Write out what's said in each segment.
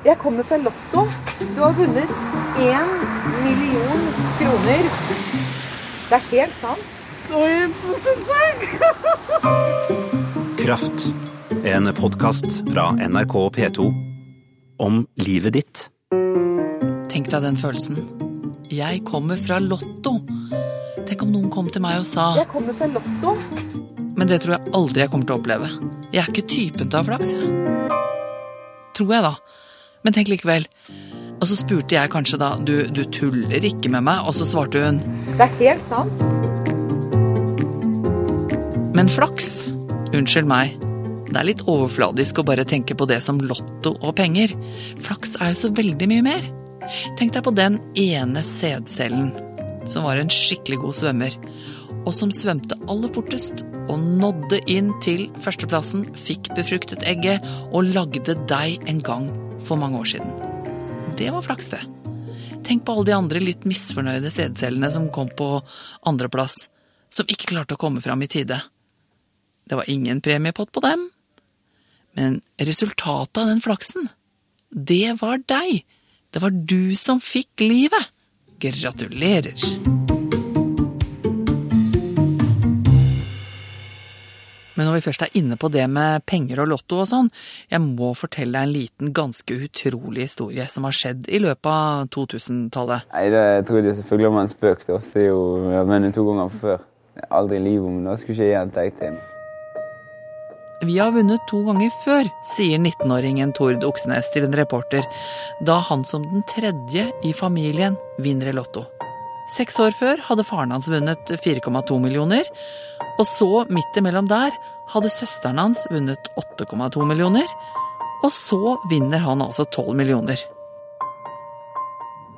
Jeg kommer fra Lotto. Du har vunnet én million kroner. Det er helt sant. Oi, tusen takk! Kraft. En podkast fra NRK P2 om livet ditt. Tenk deg den følelsen. Jeg kommer fra Lotto. Tenk om noen kom til meg og sa Jeg kommer fra Lotto. Men det tror jeg aldri jeg kommer til å oppleve. Jeg er ikke typen til å ha flaks, jeg. Tror jeg, da. Men tenk likevel. Og så spurte jeg kanskje da du, du tuller ikke med meg, og så svarte hun Det er helt sant. Men flaks? Unnskyld meg. Det er litt overfladisk å bare tenke på det som lotto og penger. Flaks er jo så veldig mye mer. Tenk deg på den ene sædcellen som var en skikkelig god svømmer, og som svømte aller fortest og nådde inn til førsteplassen, fikk befruktet egget og lagde deg en gang for mange år siden. Det var flaks, det. Tenk på alle de andre litt misfornøyde sædcellene som kom på andreplass, som ikke klarte å komme fram i tide. Det var ingen premiepott på dem. Men resultatet av den flaksen, det var deg. Det var du som fikk livet. Gratulerer. Når vi først er inne på det med penger og lotto og sånn, jeg må fortelle deg en liten, ganske utrolig historie som har skjedd i løpet av 2000-tallet. Nei, det trodde jeg selvfølgelig var en spøk. da. Så jo, jeg vunnet to ganger før. Aldri i livet om det skulle ikke igjen, tenkte jeg. Vi har vunnet to ganger før, sier 19-åringen Tord Oksnes til en reporter, da han som den tredje i familien vinner i Lotto. Seks år før hadde faren hans vunnet 4,2 millioner, og så, midt imellom der, hadde søsteren hans vunnet 8,2 millioner, og så vinner han altså 12 millioner.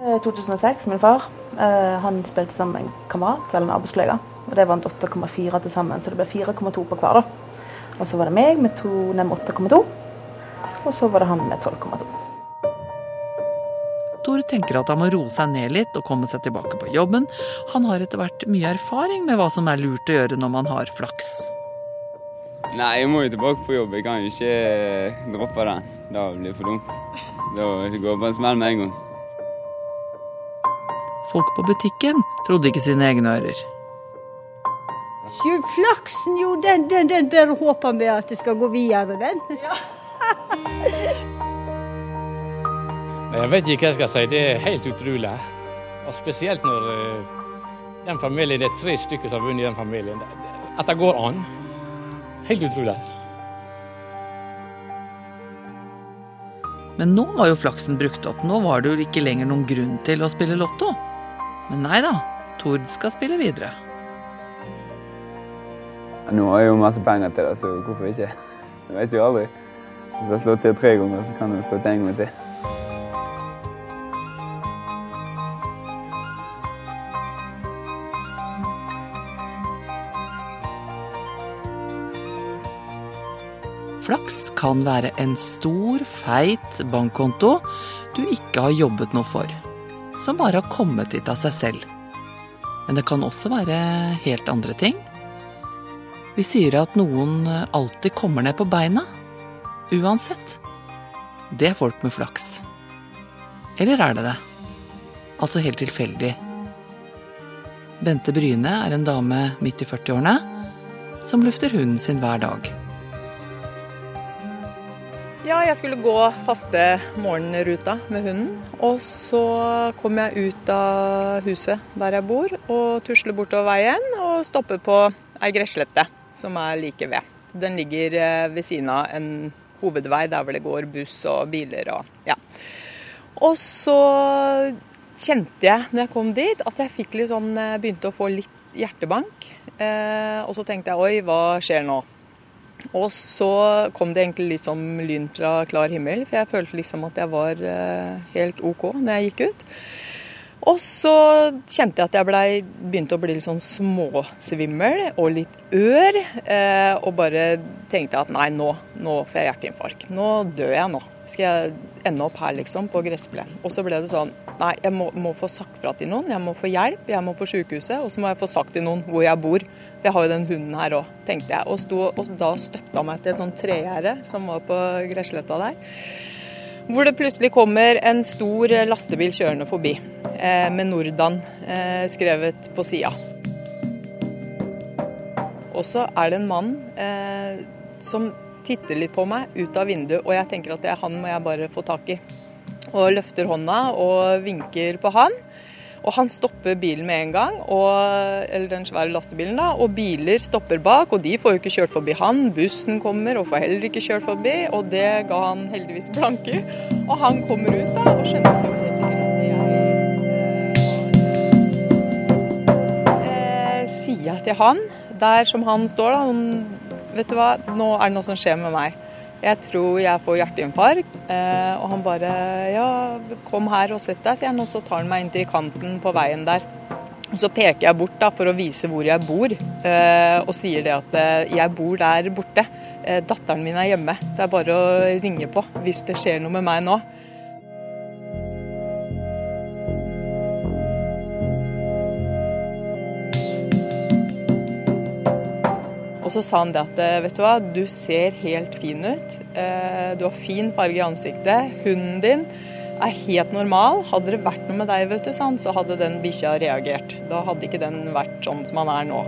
Eh, 2006, min far, eh, han spilte sammen med en kamerat eller en arbeidskollega. Og det vant 8,4 til sammen, så det ble 4,2 på hver. da. Og så var det meg med, med 8,2, og så var det han med 12,2. Tor tenker at han må roe seg ned litt og komme seg tilbake på jobben. Han har etter hvert mye erfaring med hva som er lurt å gjøre når man har flaks. Nei, jeg må jo tilbake på jobb. Jeg kan jo ikke eh, droppe den. Det blir for dumt. Da går det på en smell med en gang. Folk på butikken trodde ikke sine egne ører. Flaksen, jo, den, den, den bare håper vi at det skal gå videre, den. Ja. Jeg vet ikke hva jeg skal si. Det er helt utrolig. Og Spesielt når eh, den familien, det er tre stykker som har vunnet i den familien. At det går an. Helt utrolig. Men nå var jo flaksen brukt opp. Nå var det jo ikke lenger noen grunn til å spille lotto. Men nei da, Tord skal spille videre. Nå har jeg jo masse penger til det, så hvorfor ikke? Jeg vet jo aldri. Hvis jeg slår til tre ganger, så kan jeg slå til en gang til. Kan være en stor, feit bankkonto du ikke har jobbet noe for, som bare har kommet dit av seg selv. Men det kan også være helt andre ting. Vi sier at noen alltid kommer ned på beina, uansett. Det er folk med flaks. Eller er det det? Altså helt tilfeldig. Bente Bryne er en dame midt i 40-årene som lufter hunden sin hver dag. Ja, jeg skulle gå faste morgenruta med hunden. Og så kom jeg ut av huset der jeg bor og tusler bortover veien og stopper på ei gresslette som er like ved. Den ligger eh, ved siden av en hovedvei der hvor det går buss og biler og ja. Og så kjente jeg når jeg kom dit at jeg fikk litt sånn, eh, begynte å få litt hjertebank. Eh, og så tenkte jeg oi, hva skjer nå? Og så kom det egentlig litt som lyn fra klar himmel, for jeg følte liksom at jeg var eh, helt OK når jeg gikk ut. Og så kjente jeg at jeg begynte å bli litt sånn småsvimmel og litt ør. Eh, og bare tenkte at nei, nå, nå får jeg hjerteinfarkt. Nå dør jeg nå. Skal jeg ende opp her, liksom, på gressplenen. Og så ble det sånn nei, jeg må, må få sagt fra til noen. Jeg må få hjelp, jeg må på sykehuset. Og så må jeg få sagt til noen hvor jeg bor. For jeg har jo den hunden her òg, tenkte jeg. Og, sto, og da støtta meg til et sånt tregjerde som var på gressletta der. Hvor det plutselig kommer en stor lastebil kjørende forbi eh, med Nordan eh, skrevet på sida. Og så er det en mann eh, som titter litt på meg ut av vinduet, og jeg tenker at det, han må jeg bare få tak i. Og løfter hånda og vinker på han. Og han stopper bilen med en gang, og, eller den svære lastebilen, da. Og biler stopper bak, og de får jo ikke kjørt forbi han. Bussen kommer og får heller ikke kjørt forbi, og det ga han heldigvis blanke. Og han kommer ut da, og skjønner jo helt sikkert at jeg eh, Sier jeg til han, der som han står, da han, Vet du hva, nå er det noe som skjer med meg. Jeg tror jeg får hjerteinfarkt. Eh, og han bare Ja, kom her og sett deg, sier han. Og så tar han meg inn til kanten på veien der. Og så peker jeg bort da for å vise hvor jeg bor, eh, og sier det at eh, jeg bor der borte. Datteren min er hjemme. Det er bare å ringe på hvis det skjer noe med meg nå. Og så sa han det at eh, vet du hva, du ser helt fin ut. Eh, du har fin farge i ansiktet. Hunden din er helt normal. Hadde det vært noe med deg, vet du, sa han, så hadde den bikkja reagert. Da hadde ikke den vært sånn som han er nå.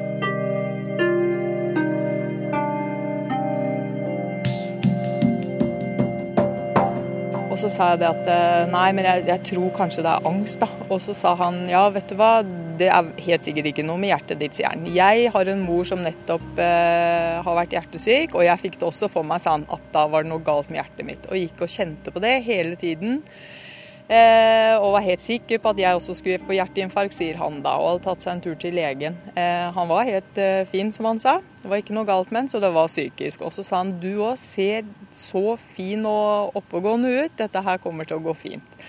Og så sa jeg det at eh, nei, men jeg, jeg tror kanskje det er angst, da. Og så sa han ja, vet du hva, det er helt sikkert ikke noe med hjertet ditt, sier han. Jeg har en mor som nettopp eh, har vært hjertesyk, og jeg fikk det også for meg, sa han, at da var det noe galt med hjertet mitt. Og gikk og kjente på det hele tiden. Eh, og var helt sikker på at jeg også skulle få hjerteinfarkt, sier han da, og hadde tatt seg en tur til legen. Eh, han var helt eh, fin, som han sa. Det var ikke noe galt med han, så det var psykisk. Og så sa han du òg ser så fin og oppegående ut, dette her kommer til å gå fint.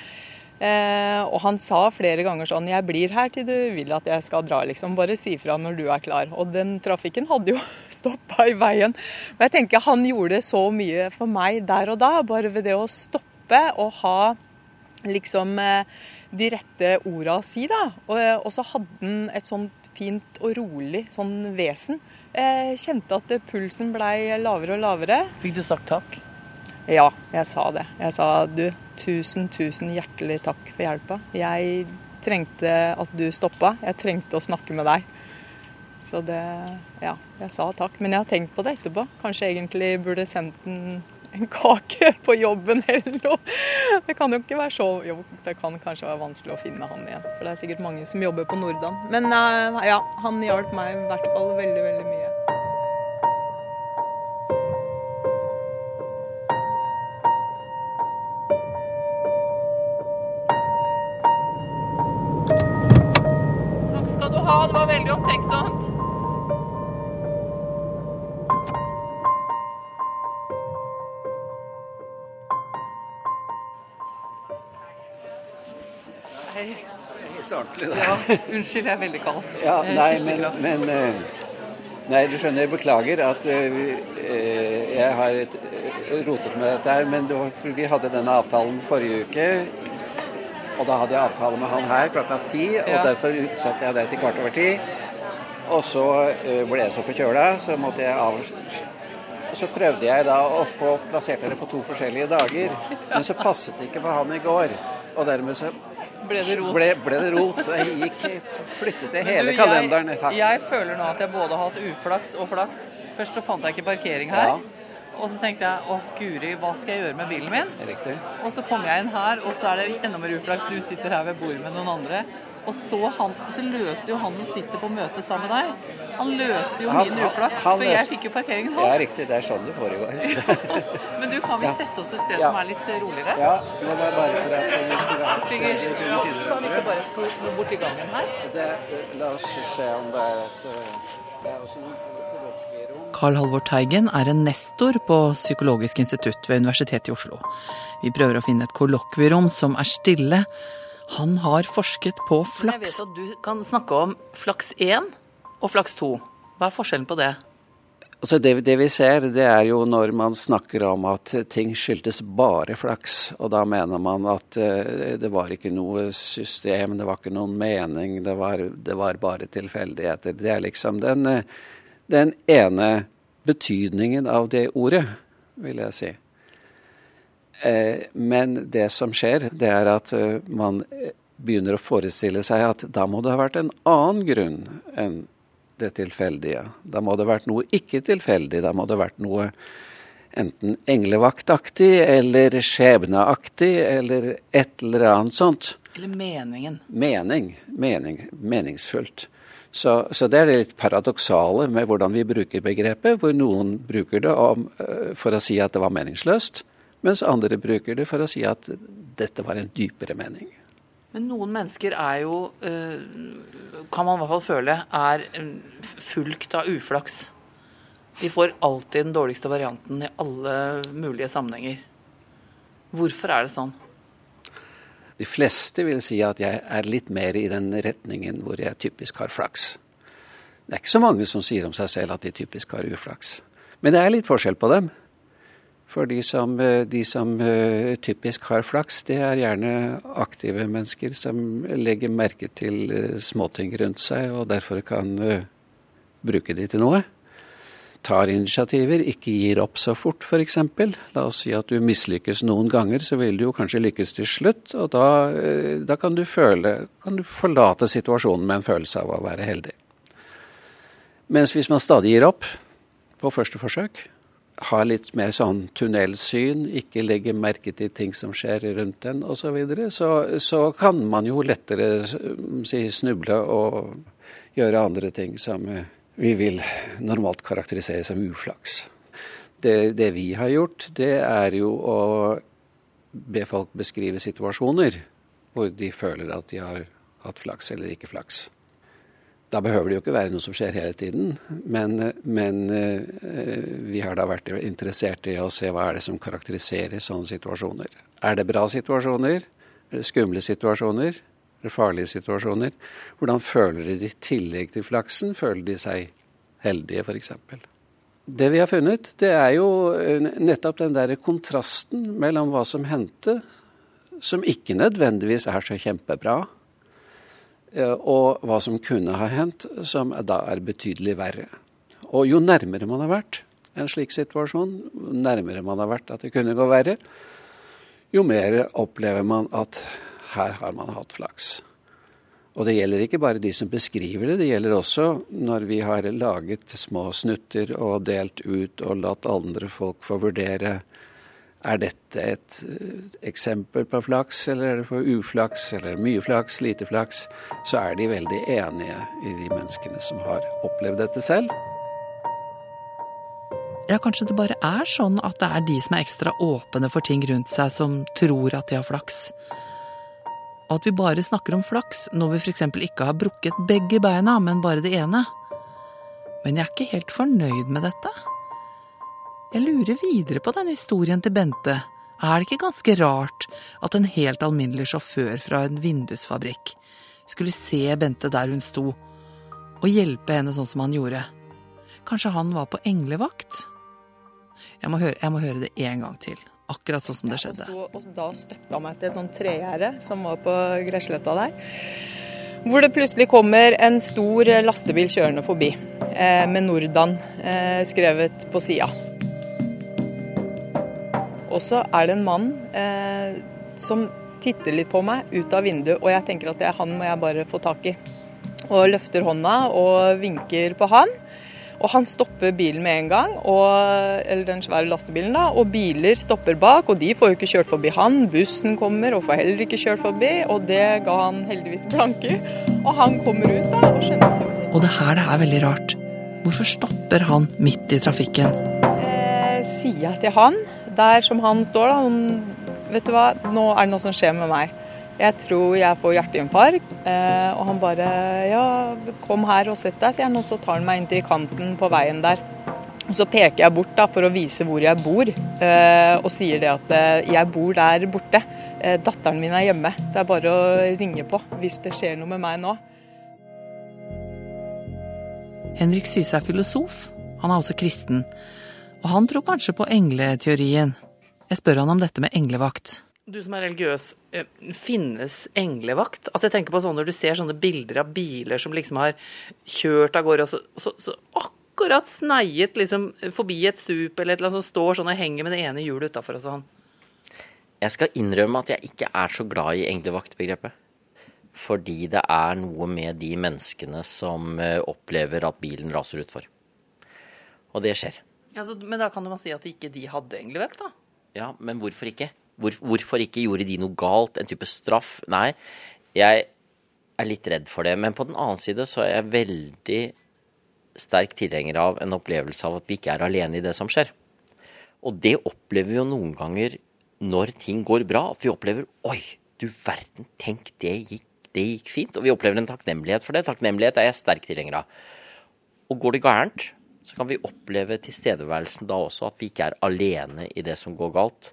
Eh, og han sa flere ganger sånn Jeg blir her til du vil at jeg skal dra, liksom. Bare si fra når du er klar. Og den trafikken hadde jo stoppa i veien. Men jeg tenker han gjorde så mye for meg der og da, bare ved det å stoppe og ha liksom eh, de rette orda å si, da. Og, og så hadde han et sånt fint og rolig sånn vesen. Jeg kjente at pulsen blei lavere og lavere. Fikk du sagt takk? Ja, jeg sa det. Jeg sa du, tusen, tusen hjertelig takk for hjelpa. Jeg trengte at du stoppa. Jeg trengte å snakke med deg. Så det Ja, jeg sa takk. Men jeg har tenkt på det etterpå. Kanskje egentlig burde sendt en, en kake på jobben eller noe. Det kan jo ikke være så Jo, det kan kanskje være vanskelig å finne han igjen. For det er sikkert mange som jobber på Nordan. Men uh, ja, han hjalp meg i hvert fall veldig, veldig mye. Skal. Det var veldig omtenksomt. Hei. ordentlig, da. Ja, unnskyld, jeg er veldig kald. Ja, nei, men, men eh, Nei, du skjønner, jeg beklager at eh, eh, jeg har rotet med dette her, men det var, vi hadde denne avtalen forrige uke. Og da hadde jeg avtale med han her klokka ti, og Ja. derfor utsatte jeg det til kvart over ti. Og så eh, ble jeg så forkjøla, så måtte jeg av... Så prøvde jeg da å få plassert dere på to forskjellige dager, men så passet det ikke for han i går. Og dermed så Ble det rot? ble, ble det rot. Jeg gikk, flyttet jeg hele du, kalenderen. Jeg, jeg føler nå at jeg både har hatt uflaks og flaks. Først så fant jeg ikke parkering her. Ja. Og så tenkte jeg å guri, hva skal jeg gjøre med bilen min? Riktig. Og så kom jeg inn her, og så er det enda mer uflaks. Du sitter her ved bordet med noen andre. Og så, han, så løser jo han som sitter på møte sammen med deg, han løser jo Han- min uflaks. For jeg fikk jo parkeringen Ja, riktig. Det er sånn det foregår. Men du, kan vi sette oss et sted Ja. som er litt roligere? Ja, det var bare for at vi skulle ha et sted Sigurd, vi kunne kan vi ikke bare gå bort i gangen her? Det, la oss se om det er et Det er også noen. Carl Halvor Teigen er en nestor på Psykologisk institutt ved Universitetet i Oslo. Vi prøver å finne et kollokvierom som er stille. Han har forsket på flaks. Jeg vet at du kan snakke om flaks 1 og flaks 2. Hva er forskjellen på det? Altså det, det vi ser, det er jo når man snakker om at ting skyldtes bare flaks. Og da mener man at eh, det var ikke noe system, det var ikke noen mening, det var, det var bare tilfeldigheter. Det er liksom den, eh, den ene betydningen av det ordet, vil jeg si. Eh, men det som skjer, det er at eh, man begynner å forestille seg at da må det ha vært en annen grunn enn det tilfeldige. Da må det ha vært noe ikke tilfeldig. Da må det ha vært noe enten englevaktaktig eller skjebneaktig eller et eller annet sånt. Eller meningen. Mening. mening meningsfullt. Så, så, det er det litt paradoksale med hvordan vi bruker begrepet, hvor noen bruker det om, eh, for å si at det var meningsløst, mens andre bruker det for å si at dette var en dypere mening. Men noen mennesker er jo, eh, kan man i hvert fall føle, er eh, fulgt av uflaks. De får alltid den dårligste varianten i alle mulige sammenhenger. Hvorfor er det sånn? De fleste vil si at jeg er litt mer i den retningen hvor jeg typisk har flaks. Det er ikke så mange som sier om seg selv at de typisk har uflaks. Men det er litt forskjell på dem. For de som, de som uh, typisk har flaks, det er gjerne aktive mennesker som legger merke til uh, småting rundt seg, og derfor kan bruke de til noe tar initiativer, ikke gir opp så fort f.eks. La oss si at du mislykkes noen ganger, så vil du jo kanskje lykkes til slutt. Og da, eh, da kan, du føle, kan, du forlate situasjonen med en følelse av å være heldig. Mens hvis man stadig gir opp på første forsøk, har litt mer sånn tunnelsyn, ikke legger merke til ting som skjer rundt en osv., så, videre, så så kan man jo lettere si, snuble og gjøre andre ting som vi vil normalt karakterisere som uflaks. Det, det, vi har gjort, det er jo å be folk beskrive situasjoner hvor de føler at de har hatt flaks eller ikke flaks. Da behøver det jo ikke være noe som skjer hele tiden, men, men eh, vi har da vært interessert i å se hva er det som karakteriserer sånne situasjoner. Er det bra situasjoner? Er det skumle situasjoner? Farlige situasjoner. Hvordan føler de det i tillegg til flaksen? Føler de seg heldige, f.eks.? Det vi har funnet, det er jo eh, nettopp den der kontrasten mellom hva som hendte, som ikke nødvendigvis er så kjempebra, eh, og hva som kunne ha hendt, som da er betydelig verre. Og jo nærmere man har vært en slik situasjon, nærmere man har vært at det kunne gå verre, jo mer opplever man at her har man hatt flaks. Og det gjelder ikke bare de som beskriver det, det gjelder også når vi har laget små snutter og delt ut og latt andre folk få vurdere er dette et eksempel på flaks, eller er det for uflaks, eller mye flaks, lite flaks, så er de veldig enige i de menneskene som har opplevd dette selv. Ja, kanskje det bare er sånn at det er de som er ekstra åpne for ting rundt seg, som tror at de har flaks og at vi bare snakker om flaks når vi f.eks. ikke har brukket begge beina, men bare det ene. Men jeg er ikke helt fornøyd med dette. Jeg lurer videre på denne historien til Bente. Er det ikke ganske rart at en helt alminnelig sjåfør fra en vindusfabrikk skulle se Bente der hun sto, og hjelpe henne sånn som han gjorde? Kanskje han var på englevakt? Jeg må høre, jeg må høre det en gang til. Akkurat sånn som det skjedde. Ja, og, da støtta meg til et sånt tregjerde som var på gressletta der. Hvor det plutselig kommer en stor lastebil kjørende forbi eh, med Nordan eh, skrevet på sida. Og så er det en mann eh, som titter litt på meg ut av vinduet, og jeg tenker at det, han må jeg bare få tak i. Og løfter hånda og vinker på han. Og han stopper bilen med en gang, og, eller den svære lastebilen, da, og biler stopper bak. Og de får jo ikke kjørt forbi han. Bussen kommer og får heller ikke kjørt forbi, og det ga han heldigvis blanke Og han kommer ut da og skjønner Og det her det er veldig rart. Hvorfor stopper han midt i trafikken? Eh, sier jeg til han, der som han står, da han, Vet du hva, nå er det noe som skjer med meg. Jeg tror jeg får hjerteinfarkt. Eh, og han bare Ja, kom her og sett deg, sier han. Og så tar han meg inn til kanten på veien der. Og så peker jeg bort da for å vise hvor jeg bor, eh, og sier det at eh, jeg bor der borte. Datteren min er hjemme, så det er bare å ringe på hvis det skjer noe med meg nå. Henrik sier er filosof. Han er også kristen. Og han tror kanskje på engleteorien. Jeg spør han om dette med englevakt. Du som er religiøs, eh, finnes englevakt? Altså jeg tenker på sånn Når du ser sånne bilder av biler som liksom har kjørt av gårde, og så, så, så akkurat sneiet liksom forbi et stup eller et eller annet som står sånn og henger med det ene hjulet utafor og sånn. Jeg skal innrømme at jeg ikke er så glad i englevaktbegrepet. Fordi det er noe med de menneskene som eh, opplever at bilen raser utfor. Og det skjer. Ja, så, men da kan man si at ikke de hadde englevakt, da? Ja, men hvorfor ikke? Hvor, hvorfor ikke gjorde de noe galt? En type straff? Nei, jeg er litt redd for det. Men på den annen side så er jeg veldig sterk tilhenger av en opplevelse av at vi ikke er alene i det som skjer. Og det opplever vi jo noen ganger når ting går bra. At vi opplever Oi, du verden, tenk, det gikk, det gikk fint. Og vi opplever en takknemlighet for det. Takknemlighet er jeg sterk tilhenger av. Og går det gærent, så kan vi oppleve tilstedeværelsen da også, at vi ikke er alene i det som går galt.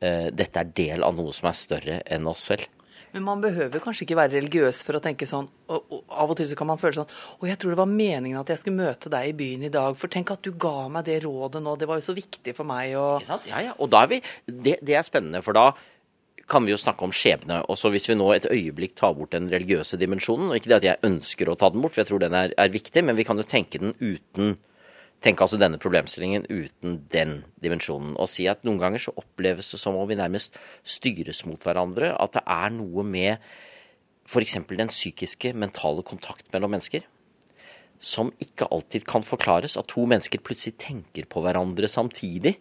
Eh, dette er del av noe som er større enn oss selv. Men man behøver kanskje ikke være religiøs for å tenke sånn. Og, og Av og til så kan man føle sånn Å, jeg tror det var meningen at jeg skulle møte deg i byen i dag. For tenk at du ga meg det rådet nå. Det var jo så viktig for meg. Og... Ikke sant? Ja, ja. Og da er vi det, det er spennende, for da kan vi jo snakke om skjebne. Og så hvis vi nå et øyeblikk tar bort den religiøse dimensjonen, og ikke det at jeg ønsker å ta den bort, for jeg tror den er, er viktig, men vi kan jo tenke den uten tenke altså denne problemstillingen uten den dimensjonen. Og si at noen ganger så oppleves det som om vi nærmest styres mot hverandre. At det er noe med f.eks. den psykiske, mentale kontakt mellom mennesker som ikke alltid kan forklares. At to mennesker plutselig tenker på hverandre samtidig.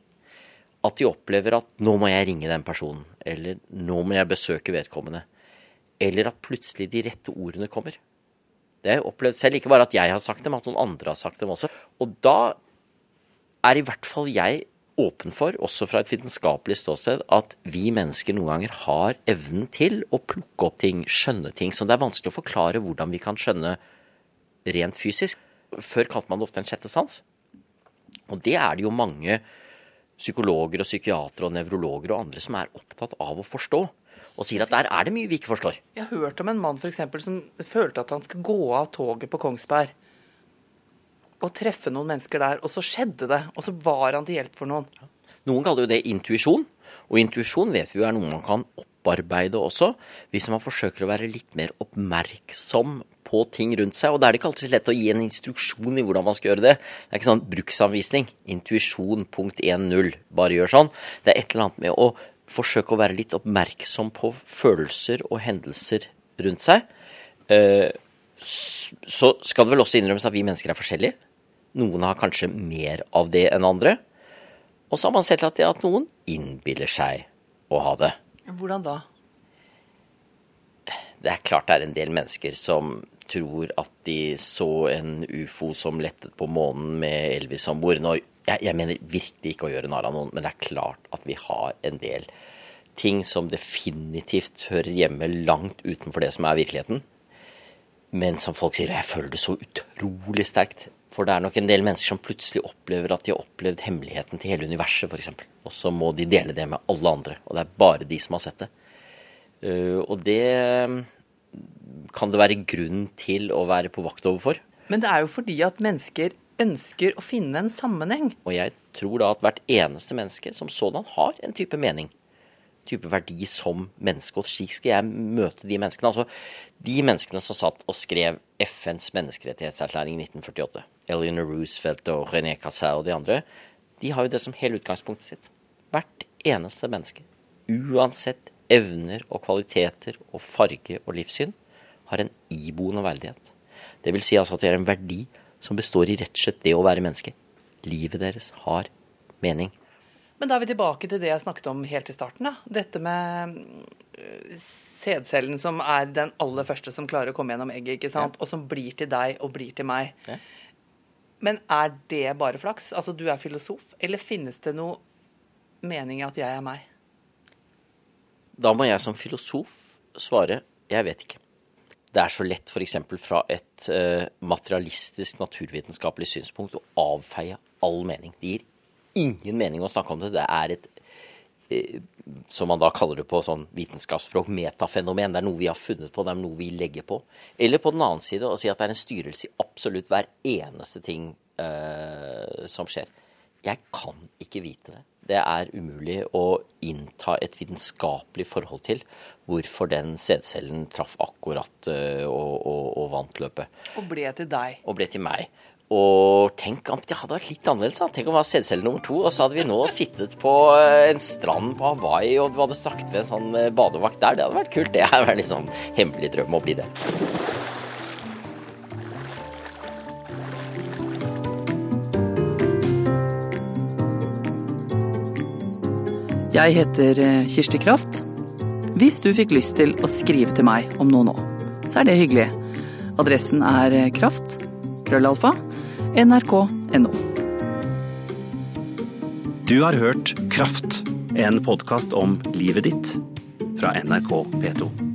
At de opplever at 'nå må jeg ringe den personen', eller 'nå må jeg besøke vedkommende'. Eller at plutselig de rette ordene kommer. Det har jeg opplevd selv. Ikke bare at jeg har sagt dem, at noen andre har sagt dem også. Og da er i hvert fall jeg åpen for, også fra et vitenskapelig ståsted, at vi mennesker noen ganger har evnen til å plukke opp ting, skjønne ting som det er vanskelig å forklare hvordan vi kan skjønne rent fysisk. Før kalte man det ofte en sjette sans. Og det er det jo mange psykologer og psykiatere og nevrologer og andre som er opptatt av å forstå og sier at der er det mye vi ikke forstår. Jeg har hørt om en mann for eksempel, som følte at han skulle gå av toget på Kongsberg og treffe noen mennesker der, og så skjedde det. Og så var han til hjelp for noen. Noen kaller jo det intuisjon, og intuisjon vet vi jo er noe man kan opparbeide også, hvis man forsøker å være litt mer oppmerksom på ting rundt seg. Og da er det ikke alltid så lett å gi en instruksjon i hvordan man skal gjøre det. Det er ikke sånn bruksanvisning. Intuisjon punkt 1.0. Bare gjør sånn. Det er et eller annet med å forsøke å være litt oppmerksom på følelser og hendelser rundt seg. Eh, så skal det vel også innrømmes at vi mennesker er forskjellige. Noen har kanskje mer av det enn andre. Og så har man sett at, at noen innbiller seg å ha det. Hvordan da? Det er klart det er en del mennesker som tror at de så en ufo som lettet på månen med Elvis om bord. Nå jeg, jeg, mener virkelig ikke å gjøre narr av noen, men det er klart at vi har en del ting som definitivt hører hjemme langt utenfor det som er virkeligheten. Men som folk sier, jeg føler det så utrolig sterkt. For det er nok en del mennesker som plutselig opplever at de har opplevd hemmeligheten til hele universet, f.eks. Og så må de dele det med alle andre. Og det er bare de som har sett det. Uh, og det kan det være grunn til å være på vakt overfor. Men det er jo fordi at mennesker ønsker å finne en sammenheng. Og jeg tror da at hvert eneste menneske som sådan har en type mening. Type verdi som menneske. Og slik skal jeg møte de menneskene. Altså de menneskene som satt og skrev FNs menneskerettighetserklæring i 1948. Eleanor Roosevelt og René Cassin og de andre. De har jo det som hele utgangspunktet sitt. Hvert eneste menneske, uansett evner og kvaliteter og farge og livssyn, har en iboende verdighet. Det vil si altså at de har en verdi som består i rett og slett det å være menneske. Livet deres har mening. Men da er vi tilbake til det jeg snakket om helt i starten. Da. Dette med øh, sædcellen som er den aller første som klarer å komme gjennom egget, ikke sant? Ja. og som blir til deg og blir til meg. Ja. Men er det bare flaks? Altså du er filosof, eller finnes det noe mening i at jeg er meg? Da må jeg som filosof svare jeg vet ikke det er så lett f.eks. fra et uh, materialistisk, naturvitenskapelig synspunkt å avfeie all mening. Det gir ingen mening å snakke om det. Det er et, uh, som man da kaller det på sånn vitenskapsspråk, metafenomen. Det er noe vi har funnet på, det er noe vi legger på. Eller på den annen side å si at det er en styrelse i absolutt hver eneste ting uh, som skjer. Jeg kan ikke vite det. Det er umulig å innta et vitenskapelig forhold til hvorfor den sædcellen traff akkurat uh, og, og, og, vant løpet. Og ble til deg. Og ble til meg. Og tenk om det hadde vært litt annerledes. da. Tenk om det var sædcelle nummer to, og så hadde vi nå sittet på eh, en strand på Hawaii, og du hadde snakket med en sånn eh, badevakt der. Det hadde vært kult. Det er en sånn hemmelig drøm å bli det. Jeg heter eh, Kirsti Kraft. Hvis du fikk lyst til å skrive til meg om noe nå, så er det hyggelig. Adressen er eh, kraft, krøllalfa, nrk.no. Du har hørt Kraft, en podkast om livet ditt fra NRK P2.